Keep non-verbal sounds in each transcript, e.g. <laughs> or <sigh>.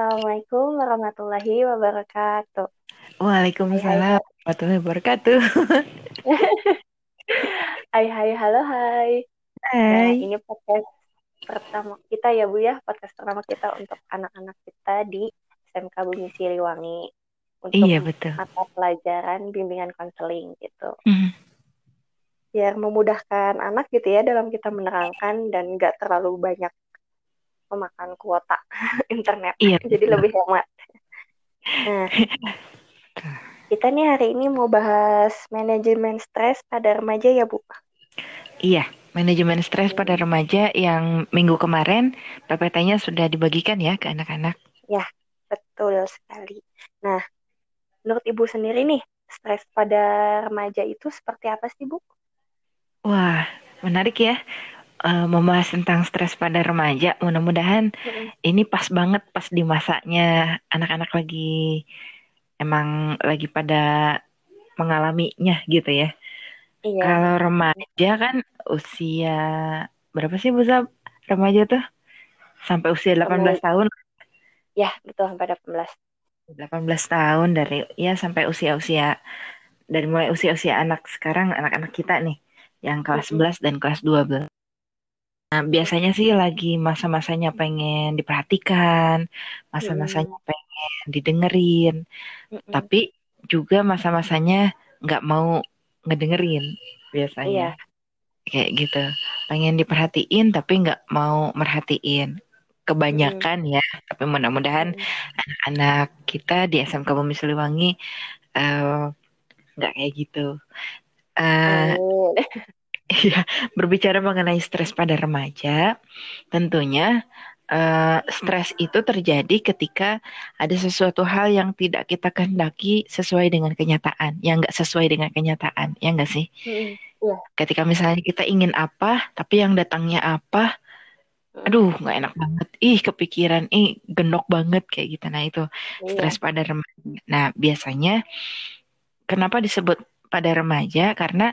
Assalamualaikum warahmatullahi wabarakatuh. Waalaikumsalam warahmatullahi wabarakatuh. <laughs> Hai hai halo hai. Nah, Hai. ini podcast pertama kita ya Bu ya, podcast pertama kita untuk anak-anak kita di SMK Bumi Siliwangi untuk Iya betul. mata pelajaran bimbingan konseling gitu. Hmm. Biar memudahkan anak gitu ya dalam kita menerangkan dan nggak terlalu banyak memakan kuota <laughs> internet. Iya, <laughs> Jadi betul. lebih hemat. Nah, <laughs> kita nih hari ini mau bahas manajemen stres pada remaja ya Bu. Iya, manajemen stres pada remaja yang minggu kemarin PPT-nya sudah dibagikan ya ke anak-anak. Betul sekali. Nah, menurut Ibu sendiri nih, stres pada remaja itu seperti apa sih Bu? Wah, menarik ya. Eh, membahas tentang stres pada remaja. Mudah-mudahan Mm-mm. ini pas banget pas di masanya anak-anak lagi emang lagi pada mengalaminya gitu ya. Iya, Kalau remaja kan usia berapa sih Bu Zab? Remaja tuh sampai usia 18 tahun, ya betul sampai 18. 18 tahun dari ya sampai usia-usia dari mulai usia-usia anak sekarang anak-anak kita nih yang kelas Mm-mm. 11 dan kelas 12. Nah, biasanya sih lagi masa-masanya pengen diperhatikan, masa-masanya pengen didengerin, Mm-mm. tapi juga masa-masanya nggak mau ngedengerin biasanya. Iya, kayak gitu. Pengen diperhatiin tapi nggak mau merhatiin. Kebanyakan ya tapi mudah-mudahan Mm. anak kita di SMK Bumi Siliwangi eh, nggak kayak gitu. Eh, <laughs> Amin. <laughs> ya berbicara mengenai stres pada remaja tentunya eh, stres itu terjadi ketika ada sesuatu hal yang tidak kita kehendaki sesuai dengan kenyataan yang nggak sesuai dengan kenyataan ya nggak sih Mm-mm. ketika misalnya kita ingin apa, tapi yang datangnya apa, Mm. aduh nggak enak banget, ih kepikiran, ih genok banget kayak gitu. Nah itu Iya, stres pada remaja. Nah biasanya kenapa disebut pada remaja? Karena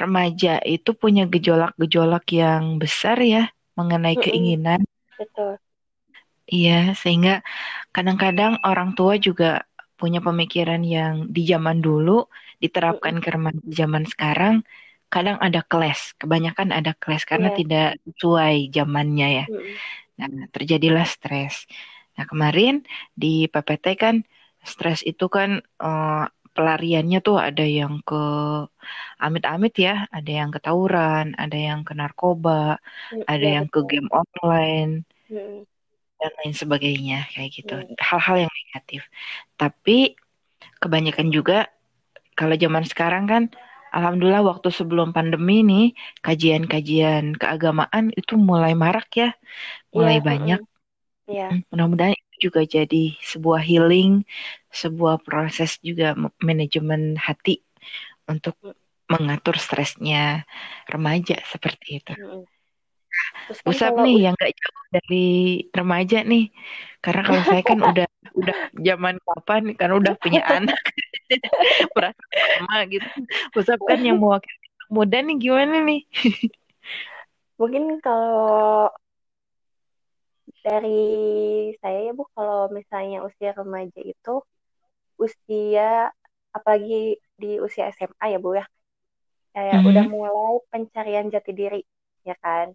remaja itu punya gejolak-gejolak yang besar ya mengenai Mm-mm. keinginan. betul. Iya, sehingga kadang-kadang orang tua juga punya pemikiran yang di zaman dulu diterapkan ke remaja zaman sekarang, kadang ada clash, kebanyakan ada clash karena Iya. tidak sesuai zamannya ya. Mm-mm. Nah, terjadilah stres. Nah, kemarin di PPT kan stres itu kan eh, pelariannya tuh ada yang ke amit-amit ya, ada yang ke tawuran, ada yang ke narkoba, Mm, ada iya, yang ke game online Mm-mm. dan lain sebagainya kayak gitu Hmm. hal-hal yang negatif tapi kebanyakan juga kalau zaman sekarang kan alhamdulillah waktu sebelum pandemi nih kajian-kajian keagamaan itu mulai marak ya mulai Iya, banyak mm-mm. Iya, Hmm, mudah-mudahan juga jadi sebuah healing sebuah proses juga manajemen hati untuk Mm. mengatur stresnya remaja seperti itu kan Usap nih us- yang gak jauh dari remaja nih. Karena kalau saya kan udah udah zaman kapan karena udah punya <laughs> anak <laughs> merasa sama gitu. Usap kan yang <laughs> mewakili muda nih gimana nih? mungkin kalau dari saya ya Bu, kalau misalnya usia remaja itu usia apalagi di usia SMA ya Bu ya, kayak Mhm. udah mulai pencarian jati diri ya kan.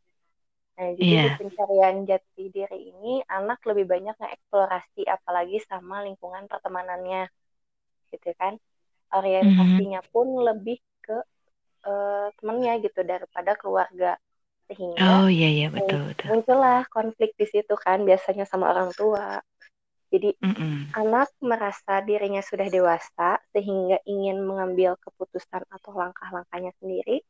Nah, jadi di Iya. pencarian jati diri ini anak lebih banyak ngeksplorasi apalagi sama lingkungan pertemanannya gitu kan. Orientasinya pun lebih ke eh, temennya gitu daripada keluarga. Sehingga Oh iya iya betul betul. muncullah konflik di situ kan biasanya sama orang tua. Jadi Mm-mm. anak merasa dirinya sudah dewasa sehingga ingin mengambil keputusan atau langkah-langkahnya sendiri,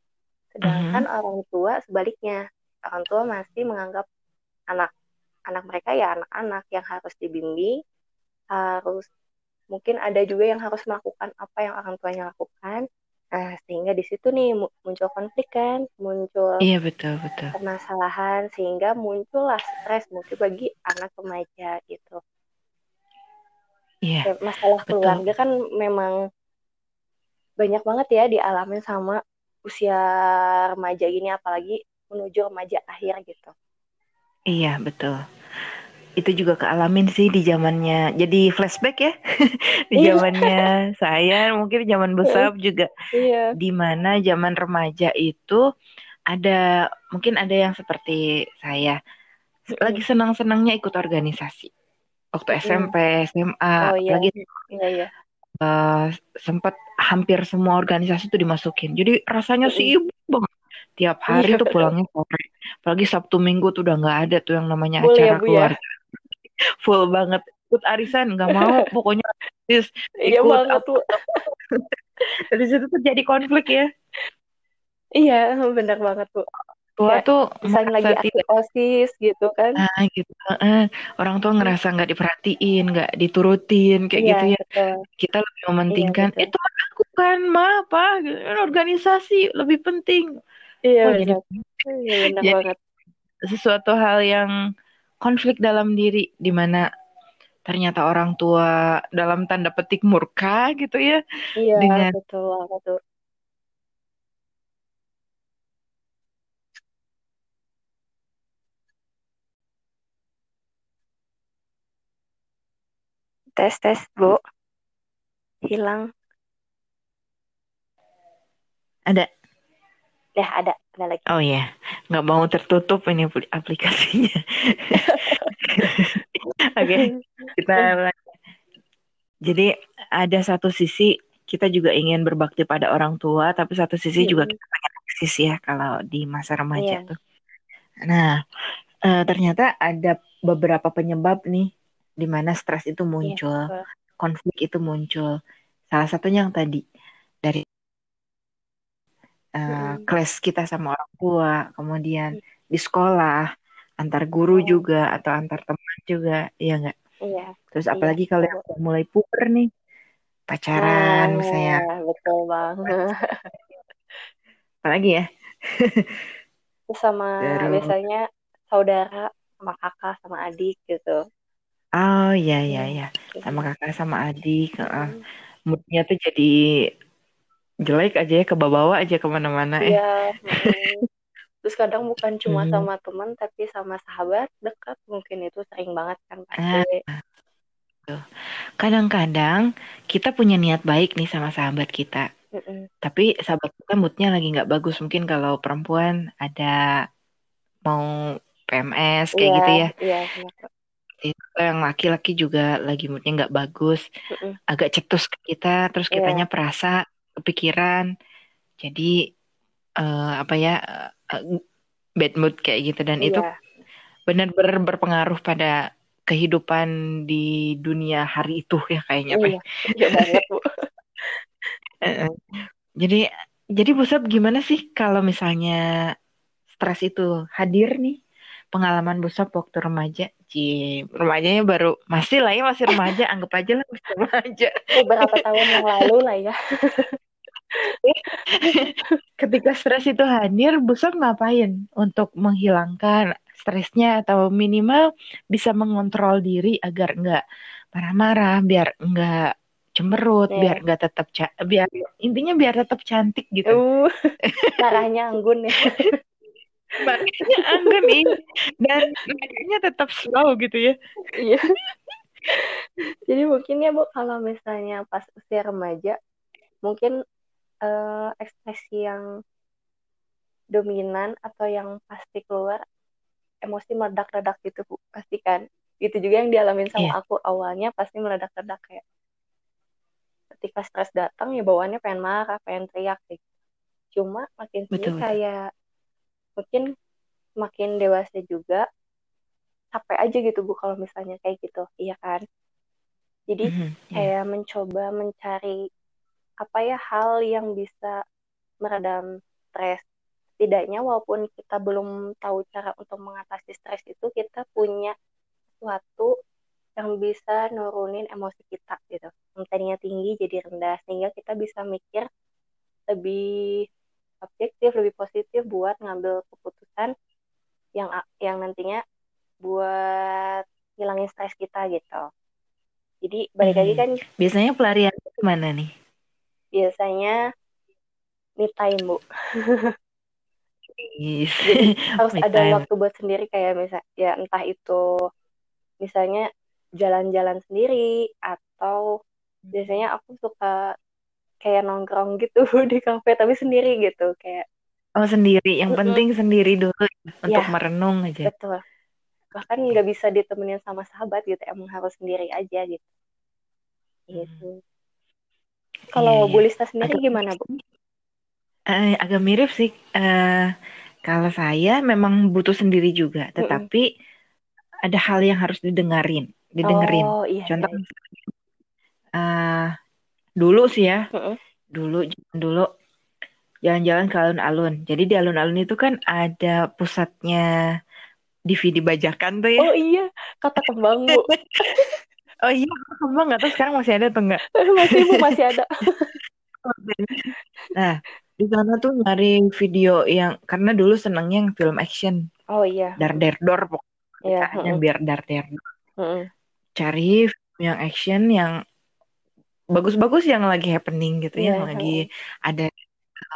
sedangkan orang tua sebaliknya, orang tua masih menganggap anak anak mereka ya anak-anak yang harus dibimbing, harus mungkin ada juga yang harus melakukan apa yang orang tuanya lakukan. Nah, sehingga di situ nih mu- muncul konflik kan, muncul Iya betul betul. permasalahan sehingga muncullah stres mungkin bagi anak remaja gitu. Iya Ya, masalah betul. keluarga kan memang banyak banget ya dialamin sama usia remaja gini apalagi menuju remaja akhir gitu. Iya betul. Itu juga kealamin sih di zamannya. Jadi flashback ya <laughs> di Iya. zamannya saya mungkin zaman besar juga Iya. di mana zaman remaja itu ada mungkin ada yang seperti saya lagi senang-senangnya ikut organisasi waktu. SMP SMA Oh iya. lagi Iya iya. eh, sempat hampir semua organisasi itu dimasukin jadi rasanya sibuk banget tiap hari Iya. tuh pulangnya sore apalagi Sabtu Minggu tuh udah nggak ada tuh yang namanya Full ya, acara ya? keluarga full banget ikut arisan nggak mau pokoknya aktif Iya banget tuh. <laughs> dari situ tuh jadi konflik ya Iya, benar banget tuh. tua tuh misalnya lagi aktif OSIS gitu kan. ah gitu eh, orang tua ngerasa nggak diperhatiin nggak diturutin kayak Iya, gitu ya betul. kita lebih Iya, mementingkan betul. itu kan aku kan ma apa organisasi lebih penting Iya, oh jadi benar. Iya, benar jadi banget. sesuatu hal yang konflik dalam diri di mana ternyata orang tua dalam tanda petik murka gitu ya Iya, dengan betul tuh. Tes, tes, Bu. Hilang. ada Ya, ada. Ada lagi. oh ya nggak mau tertutup ini apli- aplikasinya <laughs> oke kita lanjut. jadi ada satu sisi kita juga ingin berbakti pada orang tua tapi satu sisi juga Mm-mm. kita pengen eksis ya kalau di masa remaja Iya, tuh nah eh, ternyata ada beberapa penyebab nih di mana stres itu iya, muncul betul. konflik itu muncul salah satunya yang tadi dari kelas kita sama orang tua kemudian Mm. di sekolah antar guru Oh, juga atau antar teman juga ya nggak iya, terus iya, apalagi kalau yang mulai puber nih pacaran misalnya Nah, betul banget. apalagi ya Terus sama terus biasanya saudara sama kakak sama adik gitu. oh ya ya Hmm, ya kayak sama gitu. kakak sama adik. Mm-mm. moodnya tuh jadi jelek aja ya kebawa aja ke mana-mana Iya, <laughs> mm-mm. Terus kadang bukan cuma sama teman tapi sama sahabat dekat mungkin itu sering banget kan Ah, pasti. kadang-kadang kita punya niat baik nih sama sahabat kita tapi sahabat kita moodnya lagi nggak bagus mungkin kalau perempuan ada mau PMS kayak Iya, gitu ya iya. Kak. itu yang laki-laki juga lagi moodnya nggak bagus agak cetus ke kita terus Iya, kitanya perasa kepikiran jadi eh, apa ya eh, bad mood kayak gitu dan itu iya, benar-benar berpengaruh pada kehidupan di dunia hari itu ya kayaknya Pak. iya, iya banget Bu. Heeh. <laughs> Jadi jadi Bu Sab gimana sih kalau misalnya stres itu hadir nih pengalaman Bu Sab waktu remaja? Ci, remajanya baru masih lah ya masih remaja, <laughs> anggap aja lah masih remaja. Beberapa tahun yang lalu lah ya. <laughs> Ketika stres itu hadir, Bu Sab ngapain untuk menghilangkan stresnya atau minimal bisa mengontrol diri agar nggak marah-marah, biar nggak cemberut, Iya. biar nggak tetap biar intinya biar tetap cantik gitu. Uh, marahnya anggun ya. Makanya anggun nih dan makanya tetap slow gitu ya. Iya. Jadi mungkin ya Bu kalau misalnya pas usia remaja mungkin eh, ekspresi yang dominan atau yang pasti keluar emosi meledak-ledak gitu Bu. Pasti kan? Itu juga yang dialamin sama Iya, aku awalnya pasti meledak-ledak kayak ketika stres datang ya bawaannya pengen marah pengen teriak gitu. cuma makin sini betul betul. kayak mungkin makin dewasa juga capek aja gitu Bu kalau misalnya kayak gitu. Iya kan? Jadi Mhm, iya, kayak mencoba mencari apa ya hal yang bisa meredam stres setidaknya walaupun kita belum tahu cara untuk mengatasi stres itu kita punya sesuatu yang bisa nurunin emosi kita gitu yang tadinya tinggi jadi rendah sehingga kita bisa mikir lebih objektif lebih positif buat ngambil keputusan yang yang nantinya buat ngilangin stres kita gitu jadi balik lagi Mhm. kan Biasanya pelarian ke mana nih? Biasanya me time bu. <laughs> Jadi <laughs> harus me ada time. waktu buat sendiri kayak misal ya entah itu misalnya jalan-jalan sendiri atau biasanya aku suka kayak nongkrong gitu <laughs> di kafe tapi sendiri gitu kayak oh sendiri. Yang Mm-mm. penting sendiri dulu ya, untuk Ya. merenung aja. betul. Bahkan nggak bisa ditemenin sama sahabat gitu emang harus sendiri aja gitu. Gitu kalau Iya, Bu iya. Lista sendiri Agak gimana Bu? Eh, agak mirip sih. Eh, kalau saya memang butuh sendiri juga, tetapi ada hal yang harus didengarin, didengerin. Oh iya. Contoh, iya. eh, dulu sih ya, Mm-mm. dulu dulu jalan-jalan ke alun-alun. Jadi di alun-alun itu kan ada pusatnya DVD bajakan tuh ya. Oh iya, kata kembang Bu. <laughs> Oh iya, kembang nggak tahu sekarang masih ada atau enggak. <laughs> masih Bu masih ada. <laughs> Nah, di sana tuh nyari video yang karena dulu senengnya yang film action, Oh iya. dar der dor pokoknya Iya. yang biar dar der Mm-mm. cari film yang action yang bagus-bagus yang lagi happening gitu Iya, yang lagi ada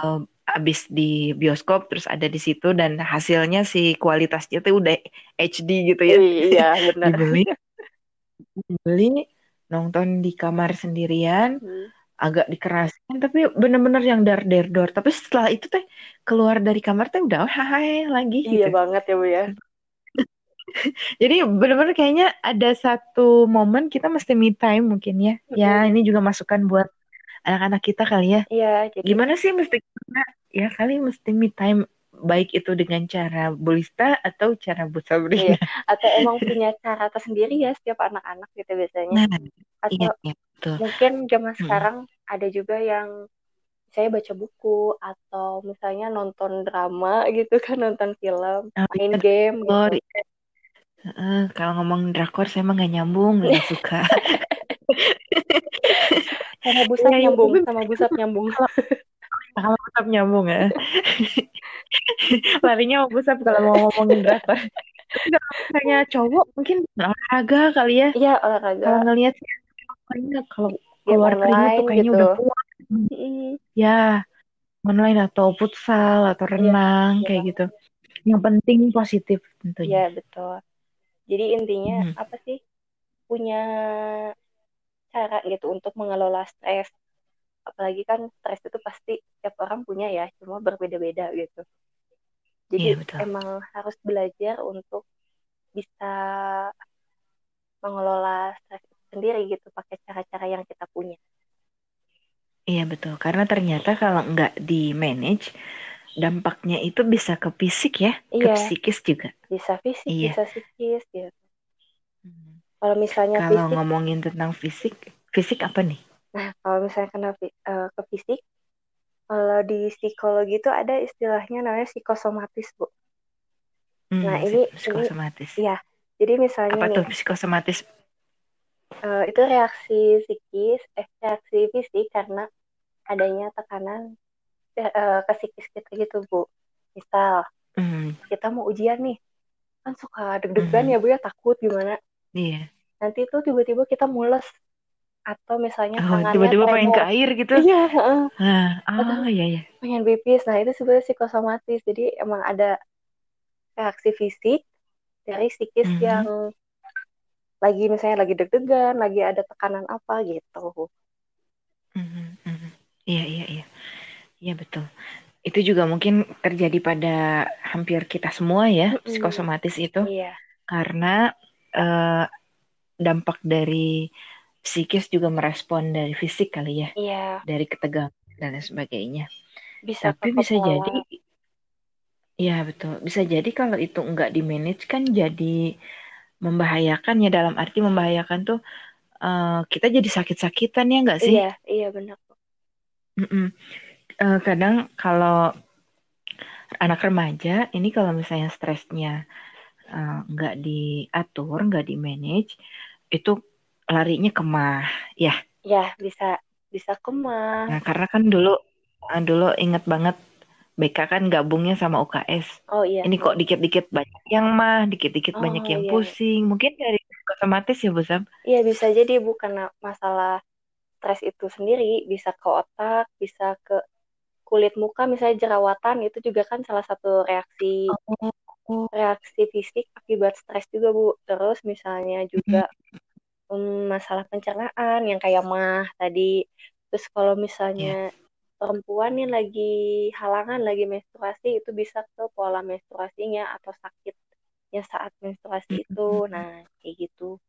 uh, abis di bioskop terus ada di situ dan hasilnya si kualitasnya tuh udah HD gitu ya Iya benar. <laughs> dibeli dibeli nonton di kamar sendirian Hmm. agak dikerasin tapi bener-bener yang dar der dor tapi setelah itu teh keluar dari kamar teh udah hai lagi Iya gitu. banget ya Bu ya. <laughs> jadi bener-bener kayaknya ada satu momen kita mesti me time mungkin ya. Ya ini juga masukan buat anak-anak kita kali ya. Iya, jadi gimana sih mesti ya kali mesti me time baik itu dengan cara Bulista atau cara Bu Sabrina. atau emang punya cara tersendiri ya setiap anak-anak gitu biasanya. Nah, Atau iya, iya betul. mungkin zaman Hmm. sekarang ada juga yang saya baca buku atau misalnya nonton drama gitu kan nonton film, Oh, main iya, game Oh, gitu. iya. Heeh, kalau ngomong drakor saya emang gak nyambung, gak <laughs> suka. Sama busap Iya, iya, nyambung, tapi- sama busap nyambung. Kalau tetap nyambung ya. <laughs> <laughs> Larinya mau pusat kalau mau ngomongin kalau misalnya cowok mungkin olahraga kali ya. Iya Kalau olahraga, ngelihat kayaknya kalau game keluar keringat tuh kayaknya gitu. udah kuat. Ya, online atau futsal atau renang iya. kayak gitu. Yang penting positif tentunya. Iya betul. Jadi intinya Hmm. apa sih? Punya cara gitu untuk mengelola stres. Apalagi kan stres itu pasti setiap orang punya ya, cuma berbeda-beda gitu. Jadi Iya, betul. emang harus belajar untuk bisa mengelola stres sendiri gitu pakai cara-cara yang kita punya. Iya betul, karena ternyata kalau nggak di manage, dampaknya itu bisa ke fisik ya, ke Iya. psikis juga. Bisa fisik, Iya. bisa psikis gitu. Kalau misalnya Kalau fisik, ngomongin tentang fisik, fisik apa nih? nah kalau misalnya kena eh, ke fisik, kalau di psikologi itu ada istilahnya namanya psikosomatis, Bu. Hmm, Nah, ini- psikosomatis. Iya. Jadi misalnya Apa nih, tuh psikosomatis? eh, itu reaksi psikis, eh, reaksi fisik karena adanya tekanan eh, eh, ke psikis kita gitu, Bu. Misal, Hmm, kita mau ujian nih, kan suka deg-degan Mhm. ya, Bu ya, takut gimana. iya. Nanti tuh tiba-tiba kita mules. Atau misalnya Oh, tangannya tiba-tiba pengen ke air gitu. Iya, heeh, Nah, oh iya iya. pengen pipis. Nah, itu sebenarnya psikosomatis. Jadi emang ada reaksi fisik dari psikis Mhm. yang lagi misalnya lagi deg-degan, lagi ada tekanan apa gitu. Mhm, mhm. Iya iya iya. Iya betul. Itu juga mungkin terjadi pada hampir kita semua ya, Mm-mm. psikosomatis itu. Iya, karena eh, dampak dari psikis juga merespon dari fisik kali ya, iya, dari ketegangan dan lain sebagainya. bisa Tapi bisa jadi, ya betul, bisa jadi kalau itu enggak di manage kan jadi membahayakan ya dalam arti membahayakan tuh eh, kita jadi sakit-sakitan ya enggak sih? Iya, iya benar. Mm-mm. Eh, kadang kalau anak remaja ini kalau misalnya stresnya eh, nggak diatur, nggak di manage, itu larinya kemah. Ya, Ya, bisa bisa kemah. nah karena kan dulu eh, dulu inget banget BK kan gabungnya sama UKS. Oh iya. Ini kok dikit-dikit banyak yang mah, dikit-dikit Oh, banyak yang iya. pusing. Mungkin dari otomatis ya Bu Sam. Iya bisa jadi bukan masalah stres itu sendiri, bisa ke otak, bisa ke kulit muka, misalnya jerawatan itu juga kan salah satu reaksi reaksi fisik akibat stres juga Bu. Terus misalnya juga um, masalah pencernaan yang kayak mah tadi. Terus kalau misalnya yeah. perempuan nih lagi halangan, lagi menstruasi itu bisa ke pola menstruasinya atau sakitnya saat menstruasi itu. Nah, kayak gitu.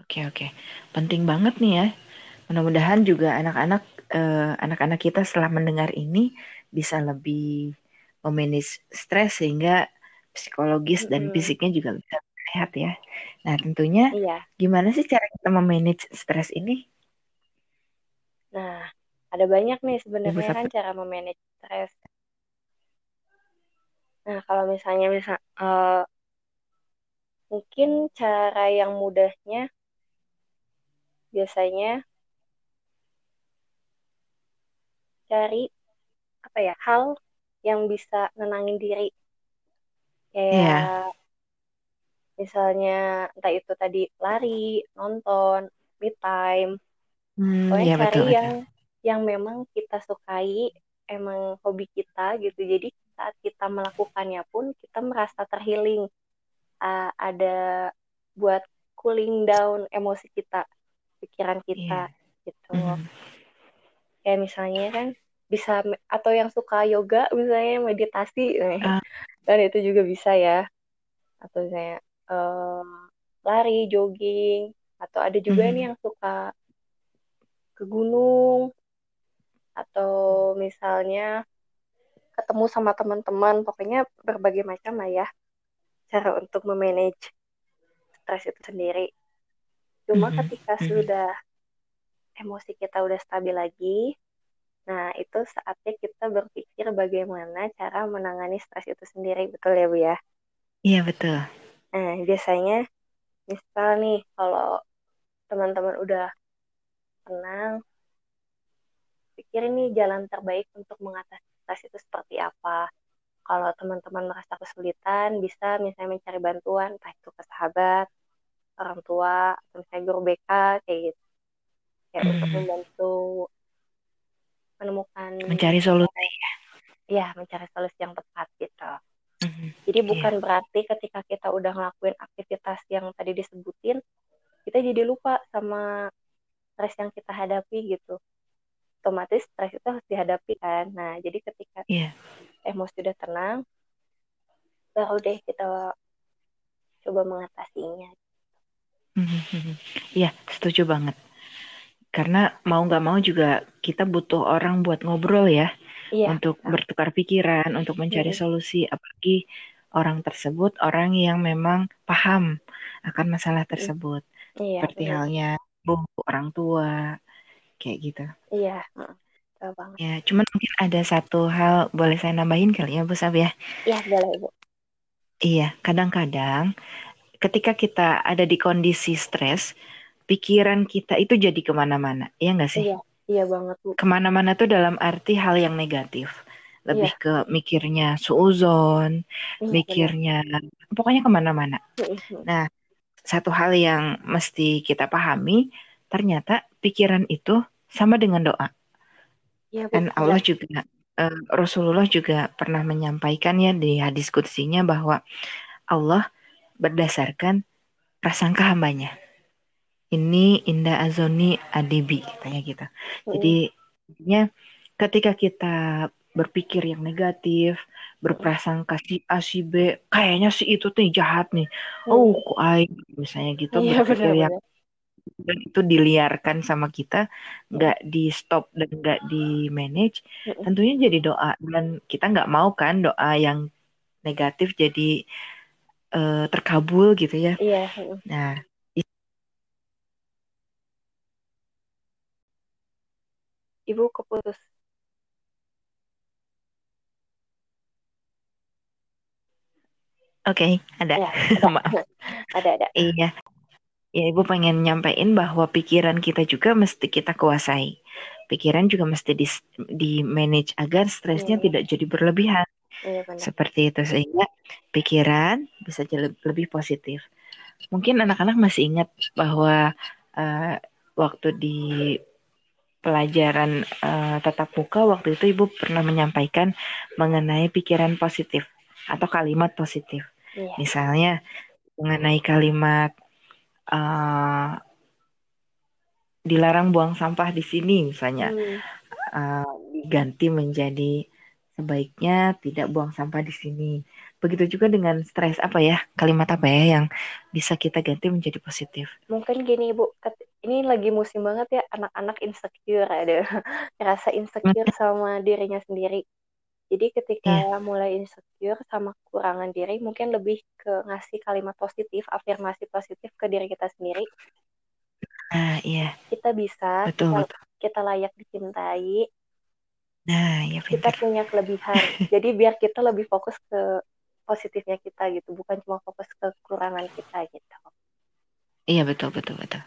Oke, oke. Penting banget nih ya. Mudah-mudahan juga anak-anak uh, anak-anak kita setelah mendengar ini bisa lebih memanage stres sehingga psikologis mm -hmm. dan fisiknya juga bisa sehat ya. Nah, tentunya iya. gimana sih cara kita memanage stres ini? Nah, ada banyak nih sebenarnya kan cara memanage stres. Nah, kalau misalnya bisa uh, mungkin cara yang mudahnya biasanya cari apa ya hal yang bisa nenangin diri kayak yeah. Misalnya entah itu tadi lari nonton me time hmm, pokoknya yeah, cari betul, yang betul. yang memang kita sukai emang hobi kita gitu jadi saat kita melakukannya pun kita merasa terhealing uh, ada buat cooling down emosi kita pikiran kita yeah. gitu mm. kayak misalnya kan bisa atau yang suka yoga misalnya meditasi uh. dan itu juga bisa ya atau misalnya uh, lari jogging atau ada juga mm. nih yang suka ke gunung atau misalnya ketemu sama teman-teman pokoknya berbagai macam lah ya cara untuk memanage stres itu sendiri Cuma mm -hmm. ketika mm -hmm. sudah emosi kita udah stabil lagi, nah itu saatnya kita berpikir bagaimana cara menangani stres itu sendiri, betul ya Bu ya? Iya betul. Nah biasanya, misal nih kalau teman-teman udah tenang, pikir ini jalan terbaik untuk mengatasi stres itu seperti apa. Kalau teman-teman merasa kesulitan, bisa misalnya mencari bantuan, entah itu ke sahabat, orang tua atau misalnya guru BK kayak gitu kayak hmm. untuk membantu menemukan mencari solusi ya ya mencari solusi yang tepat gitu hmm. jadi iya. bukan yeah. berarti ketika kita udah ngelakuin aktivitas yang tadi disebutin kita jadi lupa sama stres yang kita hadapi gitu otomatis stres itu harus dihadapi kan nah jadi ketika yeah. emosi udah tenang baru deh kita coba mengatasinya Iya, setuju banget. Karena mau nggak mau juga kita butuh orang buat ngobrol ya, iya. untuk bertukar pikiran, untuk mencari iya. solusi. Apalagi orang tersebut orang yang memang paham akan masalah tersebut. Iya, Seperti iya. halnya bu, orang tua, kayak gitu. Iya, banget. Ya, cuman mungkin ada satu hal boleh saya nambahin kali ya Bu Sab ya? Iya, boleh Bu. Iya, kadang-kadang ketika kita ada di kondisi stres, pikiran kita itu jadi ke mana-mana, ya nggak sih? Iya, iya banget bu. Ke mana-mana tuh dalam arti hal yang negatif, lebih iya. ke mikirnya suuzon, iya, mikirnya, benar. pokoknya ke mana-mana. Nah, satu hal yang mesti kita pahami, ternyata pikiran itu sama dengan doa. Iya, Dan Allah juga, uh, Rasulullah juga pernah menyampaikan ya di hadis kutsinya bahwa Allah berdasarkan prasangka hambanya. Ini Indah Azoni Adibi katanya gitu. Hmm. Jadi intinya ketika kita berpikir yang negatif, berprasangka si A si B, kayaknya si itu tuh jahat nih. Hmm. Oh, kok aing misalnya gitu iya, berpikir bener, yang dan itu diliarkan sama kita, nggak di stop dan nggak di manage, hmm. tentunya jadi doa dan kita nggak mau kan doa yang negatif jadi uh, terkabul gitu ya. Iya. Nah, Ibu keputus. Oke, okay, ada. Ya, <laughs> ada. Maaf. ada, ada. Iya. Ya, Ibu pengen nyampein bahwa pikiran kita juga mesti kita kuasai. Pikiran juga mesti di, di manage agar stresnya hmm. tidak jadi berlebihan. Iya, Seperti itu sehingga pikiran bisa jadi lebih positif. Mungkin anak-anak masih ingat bahwa uh, waktu di pelajaran uh, tatap muka waktu itu ibu pernah menyampaikan mengenai pikiran positif. atau kalimat positif. Iya. Misalnya mengenai kalimat uh, dilarang buang sampah di sini misalnya hmm. uh, diganti menjadi sebaiknya tidak buang sampah di sini. Begitu juga dengan stres apa ya kalimat apa ya yang bisa kita ganti menjadi positif. Mungkin gini ibu, ini lagi musim banget ya anak-anak insecure ada <laughs> rasa insecure hmm. sama dirinya sendiri. Jadi ketika yeah. mulai insecure sama kekurangan diri, mungkin lebih ke ngasih kalimat positif, afirmasi positif ke diri kita sendiri. Nah, iya. Kita bisa, betul, kita, betul. kita layak dicintai. Nah, iya Kita punya kelebihan. <laughs> Jadi biar kita lebih fokus ke positifnya kita gitu, bukan cuma fokus ke kekurangan kita gitu. Iya, betul, betul, betul.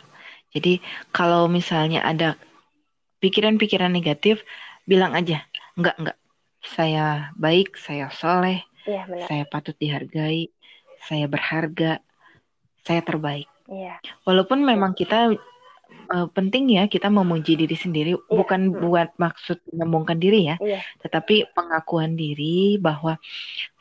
Jadi kalau misalnya ada pikiran-pikiran negatif, bilang aja, enggak, enggak saya baik, saya soleh, ya, benar. saya patut dihargai, saya berharga, saya terbaik. Iya. Walaupun memang kita uh, penting ya kita memuji diri sendiri, iya. bukan hmm. buat maksud menyombongkan diri ya, iya. tetapi pengakuan diri bahwa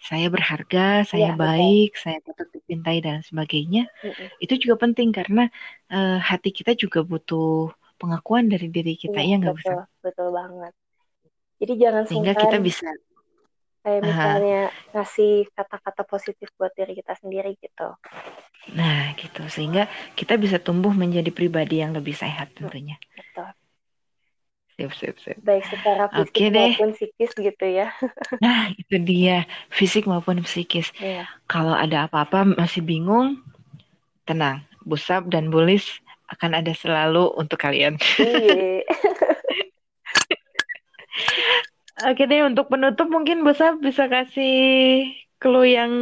saya berharga, saya iya, baik, betul. saya patut dicintai dan sebagainya, mm itu juga penting karena uh, hati kita juga butuh pengakuan dari diri kita ya nggak bisa. Betul banget. Jadi jangan sehingga kita bisa kayak misalnya uh, ngasih kata-kata positif buat diri kita sendiri gitu. Nah, gitu. Sehingga kita bisa tumbuh menjadi pribadi yang lebih sehat tentunya. Betul. Sip, sip, sip. Baik secara fisik okay maupun psikis gitu ya. <laughs> nah, itu dia. Fisik maupun psikis. Iya. Kalau ada apa-apa masih bingung, tenang. Busap dan Bulis akan ada selalu untuk kalian. Iya. <laughs> Oke deh untuk penutup mungkin Bosa bisa kasih clue yang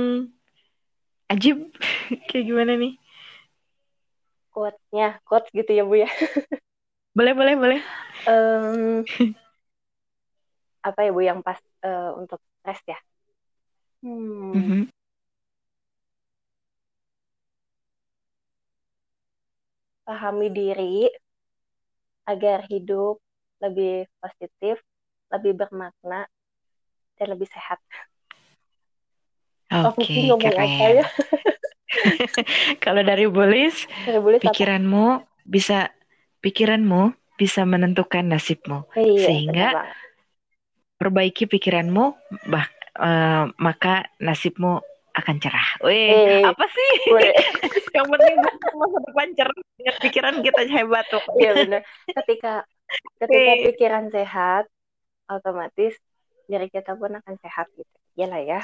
ajib <laughs> kayak gimana nih? Quote-nya, quotes gitu ya Bu ya. <laughs> boleh, boleh, boleh. Um, apa ya Bu yang pas uh, untuk stres ya? Hmm. Mm -hmm. Pahami diri agar hidup lebih positif lebih bermakna dan lebih sehat. Oke, okay, keren. ya? <laughs> Kalau dari Bulis, pikiranmu apa? bisa pikiranmu bisa menentukan nasibmu. Iya, Sehingga perbaiki pikiranmu bah, uh, maka nasibmu akan cerah. Wih, apa sih? <laughs> Yang penting masa depan cerah dengan pikiran kita hebat tuh. Iya benar. Ketika ketika pikiran sehat, otomatis diri kita pun akan sehat gitu. Iyalah ya.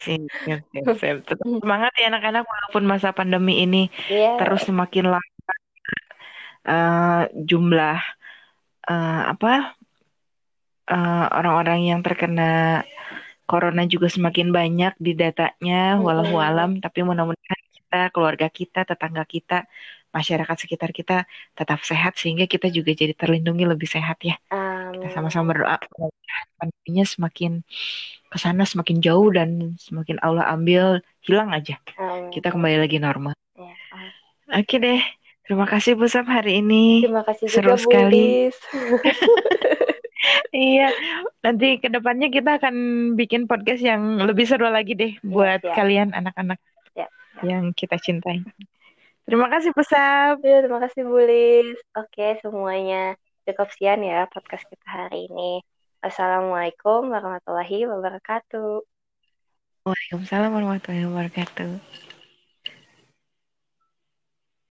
Siap, <laughs> siap, Tetap semangat ya anak-anak walaupun masa pandemi ini yeah. terus semakin lama uh, jumlah uh, apa uh, orang-orang yang terkena corona juga semakin banyak di datanya, walau alam. Tapi mudah-mudahan kita, keluarga kita, tetangga kita, masyarakat sekitar kita tetap sehat sehingga kita juga jadi terlindungi lebih sehat ya. Kita sama-sama berdoa pandeminya semakin ke sana semakin jauh dan semakin Allah ambil hilang aja. Amin. Kita kembali lagi normal. Ya, Oke deh. Terima kasih Bu Sam hari ini. Terima kasih Seru juga, sekali. <laughs> iya, nanti ke depannya kita akan bikin podcast yang lebih seru lagi deh buat ya. kalian anak-anak ya, ya. yang kita cintai. Terima kasih Bu Sam. Ya, terima kasih Bu Lis. Oke semuanya cukup sekian ya podcast kita hari ini. Assalamualaikum warahmatullahi wabarakatuh. Waalaikumsalam warahmatullahi wabarakatuh.